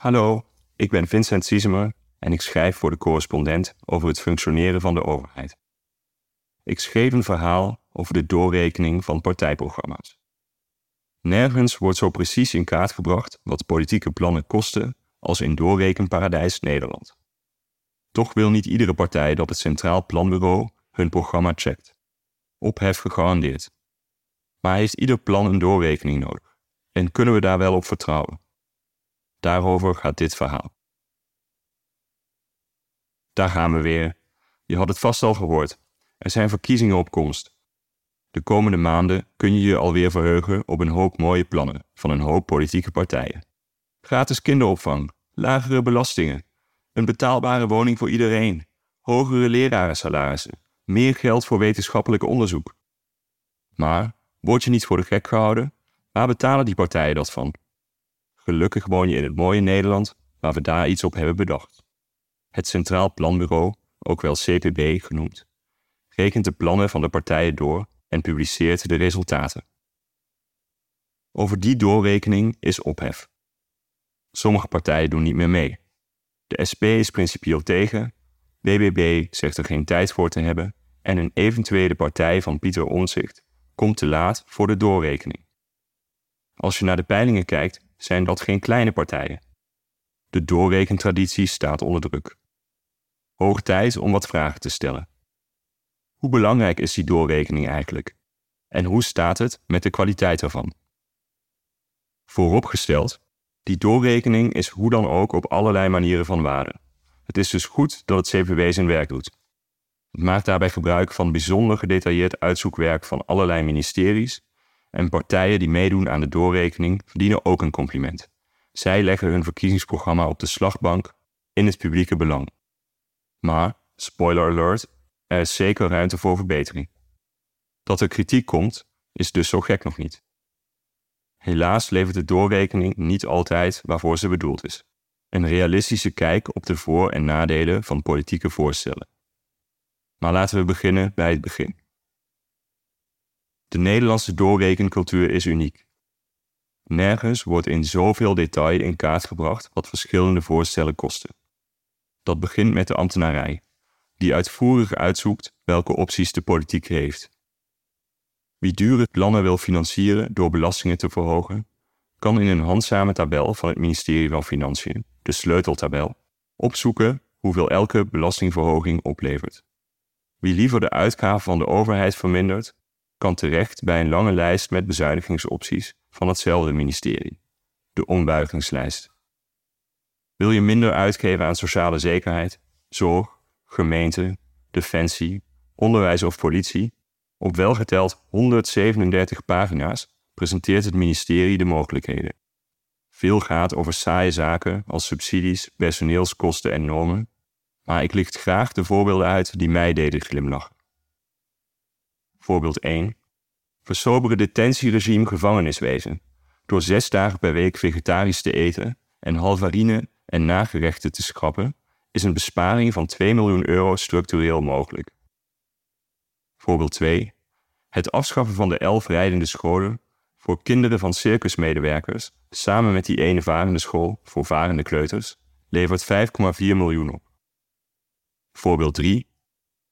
Hallo, ik ben Vincent Siesemer en ik schrijf voor de correspondent over het functioneren van de overheid. Ik schreef een verhaal over de doorrekening van partijprogramma's. Nergens wordt zo precies in kaart gebracht wat politieke plannen kosten als in doorrekenparadijs Nederland. Toch wil niet iedere partij dat het Centraal Planbureau hun programma checkt. Ophef gegarandeerd. Maar heeft ieder plan een doorrekening nodig? En kunnen we daar wel op vertrouwen? Daarover gaat dit verhaal. Daar gaan we weer. Je had het vast al gehoord. Er zijn verkiezingen op komst. De komende maanden kun je je alweer verheugen op een hoop mooie plannen van een hoop politieke partijen. Gratis kinderopvang, lagere belastingen, een betaalbare woning voor iedereen, hogere lerarensalarissen, meer geld voor wetenschappelijk onderzoek. Maar word je niet voor de gek gehouden? Waar betalen die partijen dat van? Gelukkig woon je in het mooie Nederland waar we daar iets op hebben bedacht. Het Centraal Planbureau, ook wel CPB genoemd, rekent de plannen van de partijen door en publiceert de resultaten. Over die doorrekening is ophef. Sommige partijen doen niet meer mee. De SP is principieel tegen, BBB zegt er geen tijd voor te hebben en een eventuele partij van Pieter Omtzigt komt te laat voor de doorrekening. Als je naar de peilingen kijkt, zijn dat geen kleine partijen. De doorrekentraditie staat onder druk. Hoog tijd om wat vragen te stellen. Hoe belangrijk is die doorrekening eigenlijk? En hoe staat het met de kwaliteit ervan? Vooropgesteld, die doorrekening is hoe dan ook op allerlei manieren van waarde. Het is dus goed dat het CPW zijn werk doet. Het maakt daarbij gebruik van bijzonder gedetailleerd uitzoekwerk van allerlei ministeries en partijen die meedoen aan de doorrekening verdienen ook een compliment. Zij leggen hun verkiezingsprogramma op de slagbank in het publieke belang. Maar, spoiler alert, er is zeker ruimte voor verbetering. Dat er kritiek komt, is dus zo gek nog niet. Helaas levert de doorrekening niet altijd waarvoor ze bedoeld is. Een realistische kijk op de voor- en nadelen van politieke voorstellen. Maar laten we beginnen bij het begin. De Nederlandse doorrekencultuur is uniek. Nergens wordt in zoveel detail in kaart gebracht wat verschillende voorstellen kosten. Dat begint met de ambtenarij, die uitvoerig uitzoekt welke opties de politiek heeft. Wie dure plannen wil financieren door belastingen te verhogen, kan in een handzame tabel van het ministerie van Financiën, de sleuteltabel, opzoeken hoeveel elke belastingverhoging oplevert. Wie liever de uitgaven van de overheid vermindert, kan terecht bij een lange lijst met bezuinigingsopties van hetzelfde ministerie, de ombuigingslijst. Wil je minder uitgeven aan sociale zekerheid, zorg, gemeente, defensie, onderwijs of politie? Op welgeteld 137 pagina's presenteert het ministerie de mogelijkheden. Veel gaat over saaie zaken als subsidies, personeelskosten en normen, maar ik licht graag de voorbeelden uit die mij deden glimlachen. Voorbeeld 1. Versoberen detentieregime gevangeniswezen door zes dagen per week vegetarisch te eten en halvarine en nagerechten te schrappen, is een besparing van 2 miljoen euro structureel mogelijk. Voorbeeld 2. Het afschaffen van de elf rijdende scholen voor kinderen van circusmedewerkers samen met die ene varende school voor varende kleuters levert 5,4 miljoen op. Voorbeeld 3.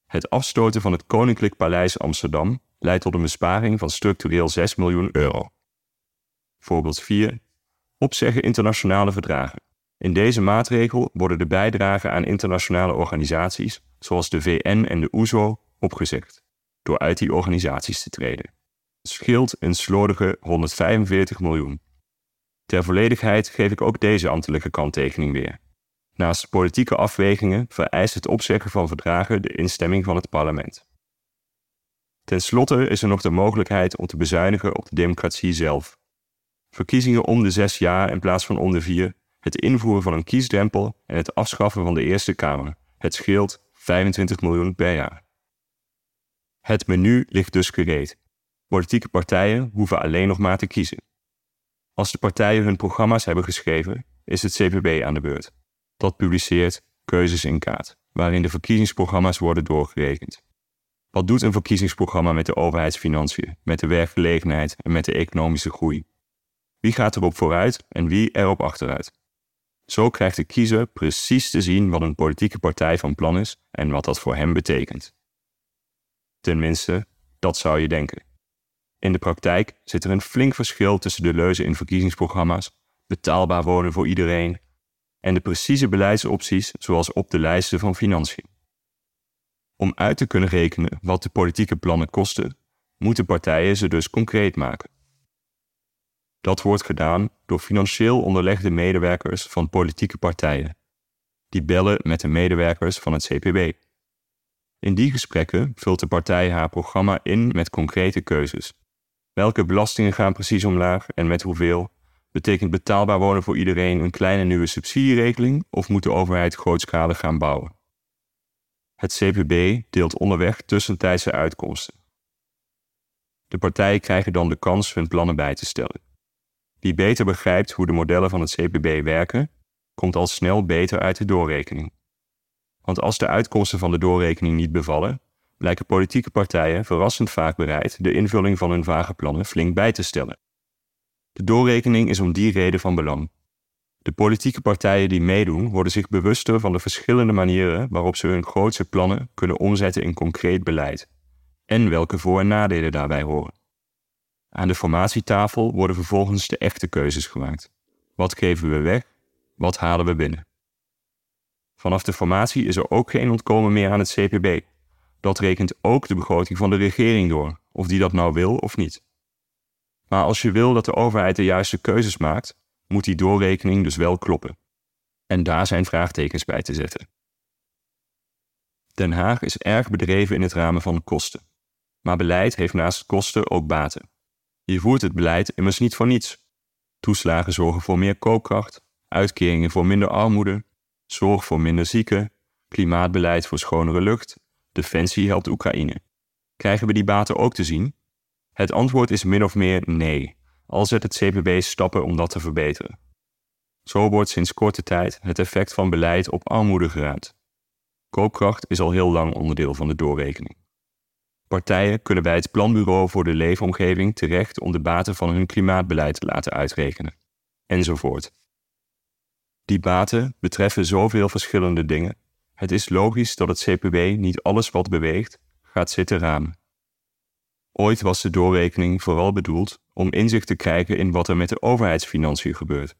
Het afstoten van het Koninklijk Paleis Amsterdam leidt tot een besparing van structureel 6 miljoen euro. Voorbeeld 4. Opzeggen internationale verdragen. In deze maatregel worden de bijdragen aan internationale organisaties, zoals de VN en de OESO, e opgezegd, door uit die organisaties te treden. Het scheelt een slordige 145 miljoen. Ter volledigheid geef ik ook deze ambtelijke kanttekening weer. Naast politieke afwegingen vereist het opzeggen van verdragen de instemming van het parlement. Ten slotte is er nog de mogelijkheid om te bezuinigen op de democratie zelf. Verkiezingen om de zes jaar in plaats van om de vier, het invoeren van een kiesdrempel en het afschaffen van de Eerste Kamer. Het scheelt 25 miljoen per jaar. Het menu ligt dus gereed. Politieke partijen hoeven alleen nog maar te kiezen. Als de partijen hun programma's hebben geschreven, is het CPB aan de beurt. Dat publiceert Keuzes in Kaart, waarin de verkiezingsprogramma's worden doorgerekend. Wat doet een verkiezingsprogramma met de overheidsfinanciën, met de werkgelegenheid en met de economische groei? Wie gaat erop vooruit en wie erop achteruit? Zo krijgt de kiezer precies te zien wat een politieke partij van plan is en wat dat voor hem betekent. Tenminste, dat zou je denken. In de praktijk zit er een flink verschil tussen de leuzen in verkiezingsprogramma's, betaalbaar wonen voor iedereen, en de precieze beleidsopties zoals op de lijsten van financiën. Om uit te kunnen rekenen wat de politieke plannen kosten, moeten partijen ze dus concreet maken. Dat wordt gedaan door financieel onderlegde medewerkers van politieke partijen. Die bellen met de medewerkers van het CPB. In die gesprekken vult de partij haar programma in met concrete keuzes. Welke belastingen gaan precies omlaag en met hoeveel? Betekent betaalbaar wonen voor iedereen een kleine nieuwe subsidieregeling of moet de overheid grootschalig gaan bouwen? Het CPB deelt onderweg tussentijdse uitkomsten. De partijen krijgen dan de kans hun plannen bij te stellen. Wie beter begrijpt hoe de modellen van het CPB werken, komt al snel beter uit de doorrekening. Want als de uitkomsten van de doorrekening niet bevallen, blijken politieke partijen verrassend vaak bereid de invulling van hun vage plannen flink bij te stellen. De doorrekening is om die reden van belang. De politieke partijen die meedoen worden zich bewuster van de verschillende manieren waarop ze hun grootste plannen kunnen omzetten in concreet beleid en welke voor- en nadelen daarbij horen. Aan de formatietafel worden vervolgens de echte keuzes gemaakt. Wat geven we weg? Wat halen we binnen? Vanaf de formatie is er ook geen ontkomen meer aan het CPB. Dat rekent ook de begroting van de regering door, of die dat nou wil of niet. Maar als je wil dat de overheid de juiste keuzes maakt, moet die doorrekening dus wel kloppen. En daar zijn vraagtekens bij te zetten. Den Haag is erg bedreven in het ramen van kosten. Maar beleid heeft naast kosten ook baten. Je voert het beleid immers niet voor niets. Toeslagen zorgen voor meer koopkracht, uitkeringen voor minder armoede, zorg voor minder zieken, klimaatbeleid voor schonere lucht, defensie helpt Oekraïne. Krijgen we die baten ook te zien? Het antwoord is min of meer nee, al zet het CPB stappen om dat te verbeteren. Zo wordt sinds korte tijd het effect van beleid op armoede geruimd. Koopkracht is al heel lang onderdeel van de doorrekening. Partijen kunnen bij het Planbureau voor de Leefomgeving terecht om de baten van hun klimaatbeleid te laten uitrekenen. Enzovoort. Die baten betreffen zoveel verschillende dingen. Het is logisch dat het CPB niet alles wat beweegt gaat zitten ramen. Ooit was de doorrekening vooral bedoeld om inzicht te krijgen in wat er met de overheidsfinanciën gebeurt.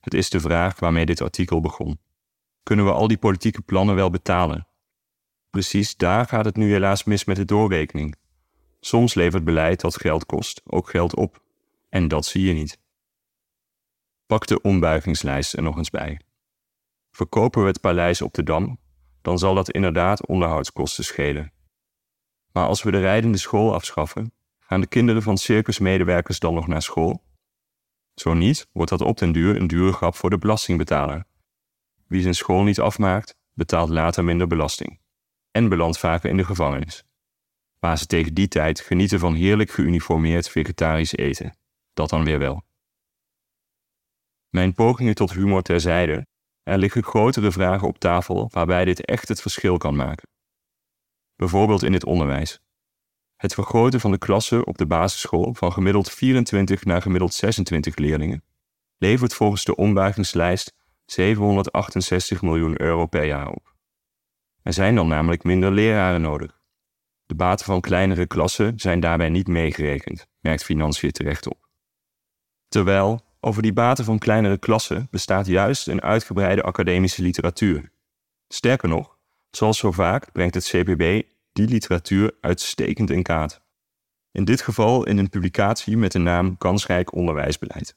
Het is de vraag waarmee dit artikel begon. Kunnen we al die politieke plannen wel betalen? Precies daar gaat het nu helaas mis met de doorrekening. Soms levert beleid dat geld kost ook geld op. En dat zie je niet. Pak de ombuigingslijst er nog eens bij. Verkopen we het paleis op de Dam, dan zal dat inderdaad onderhoudskosten schelen. Maar als we de rijdende school afschaffen, gaan de kinderen van circusmedewerkers dan nog naar school? Zo niet, wordt dat op den duur een dure grap voor de belastingbetaler. Wie zijn school niet afmaakt, betaalt later minder belasting. En belandt vaker in de gevangenis. Waar ze tegen die tijd genieten van heerlijk geuniformeerd vegetarisch eten. Dat dan weer wel. Mijn pogingen tot humor terzijde, er liggen grotere vragen op tafel waarbij dit echt het verschil kan maken. Bijvoorbeeld in het onderwijs. Het vergroten van de klassen op de basisschool van gemiddeld 24 naar gemiddeld 26 leerlingen levert volgens de ombuigingslijst 768 miljoen euro per jaar op. Er zijn dan namelijk minder leraren nodig. De baten van kleinere klassen zijn daarbij niet meegerekend, merkt Financiën terecht op. Terwijl over die baten van kleinere klassen bestaat juist een uitgebreide academische literatuur. Sterker nog, zoals zo vaak brengt het CPB die literatuur uitstekend in kaart. In dit geval in een publicatie met de naam Kansrijk onderwijsbeleid.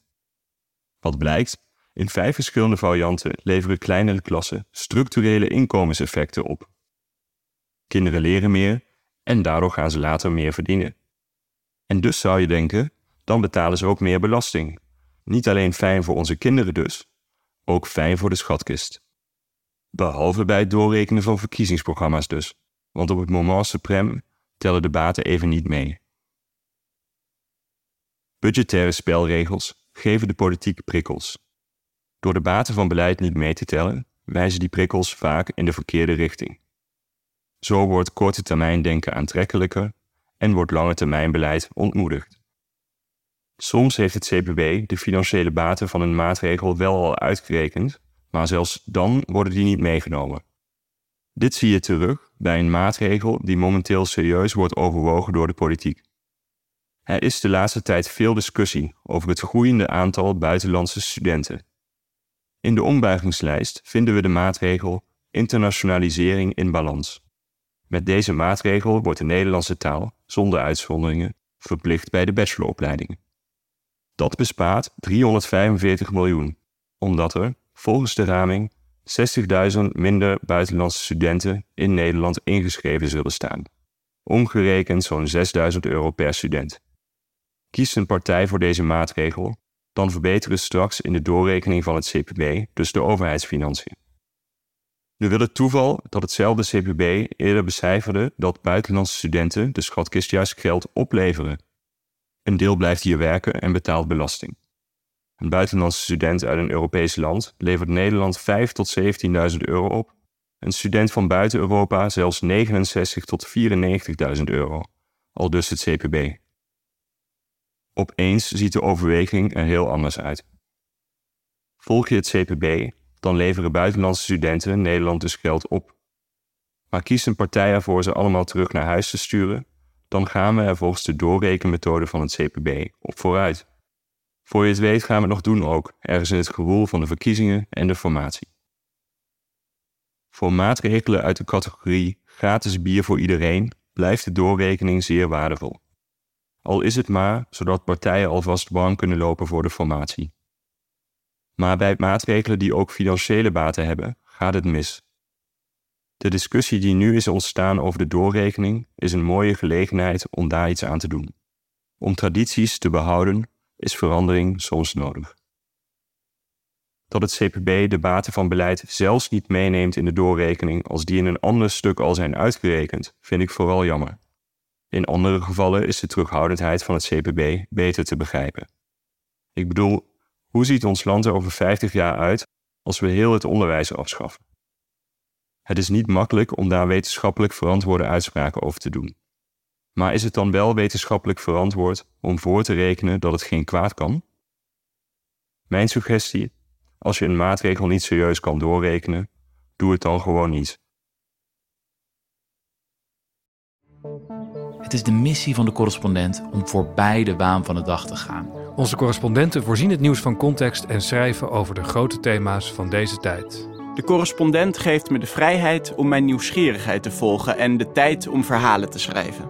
Wat blijkt, in vijf verschillende varianten leveren kleinere klassen structurele inkomenseffecten op. Kinderen leren meer en daardoor gaan ze later meer verdienen. En dus zou je denken, dan betalen ze ook meer belasting. Niet alleen fijn voor onze kinderen dus, ook fijn voor de schatkist. Behalve bij het doorrekenen van verkiezingsprogramma's dus, want op het moment suprem tellen de baten even niet mee. Budgettaire spelregels geven de politiek prikkels. Door de baten van beleid niet mee te tellen, wijzen die prikkels vaak in de verkeerde richting. Zo wordt korte termijn denken aantrekkelijker en wordt lange termijn beleid ontmoedigd. Soms heeft het CPB de financiële baten van een maatregel wel al uitgerekend, maar zelfs dan worden die niet meegenomen. Dit zie je terug bij een maatregel die momenteel serieus wordt overwogen door de politiek. Er is de laatste tijd veel discussie over het groeiende aantal buitenlandse studenten. In de ombuigingslijst vinden we de maatregel internationalisering in balans. Met deze maatregel wordt de Nederlandse taal, zonder uitzonderingen, verplicht bij de bacheloropleidingen. Dat bespaart 345 miljoen, omdat er, volgens de raming, 60.000 minder buitenlandse studenten in Nederland ingeschreven zullen staan. Omgerekend zo'n 6.000 euro per student. Kiest een partij voor deze maatregel, dan verbeteren straks in de doorrekening van het CPB dus de overheidsfinanciën. Nu wil het toeval dat hetzelfde CPB eerder becijferde dat buitenlandse studenten de schatkist juist geld opleveren. Een deel blijft hier werken en betaalt belasting. Een buitenlandse student uit een Europees land levert Nederland 5 tot 17.000 euro op. Een student van buiten Europa zelfs 69 tot 94.000 euro, al dus het CPB. Opeens ziet de overweging er heel anders uit. Volg je het CPB, dan leveren buitenlandse studenten Nederland dus geld op. Maar kiest een partij ervoor ze allemaal terug naar huis te sturen, dan gaan we er volgens de doorrekenmethode van het CPB op vooruit. Voor je het weet gaan we het nog doen ook, ergens in het gewoel van de verkiezingen en de formatie. Voor maatregelen uit de categorie gratis bier voor iedereen blijft de doorrekening zeer waardevol. Al is het maar zodat partijen alvast warm kunnen lopen voor de formatie. Maar bij maatregelen die ook financiële baten hebben, gaat het mis. De discussie die nu is ontstaan over de doorrekening is een mooie gelegenheid om daar iets aan te doen. Om tradities te behouden is verandering soms nodig. Dat het CPB de baten van beleid zelfs niet meeneemt in de doorrekening als die in een ander stuk al zijn uitgerekend, vind ik vooral jammer. In andere gevallen is de terughoudendheid van het CPB beter te begrijpen. Ik bedoel, hoe ziet ons land er over 50 jaar uit als we heel het onderwijs afschaffen? Het is niet makkelijk om daar wetenschappelijk verantwoorde uitspraken over te doen. Maar is het dan wel wetenschappelijk verantwoord om voor te rekenen dat het geen kwaad kan? Mijn suggestie: als je een maatregel niet serieus kan doorrekenen, doe het dan gewoon niet. Het is de missie van de correspondent om voorbij de waan van de dag te gaan. Onze correspondenten voorzien het nieuws van context en schrijven over de grote thema's van deze tijd. De correspondent geeft me de vrijheid om mijn nieuwsgierigheid te volgen en de tijd om verhalen te schrijven.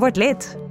Word lid.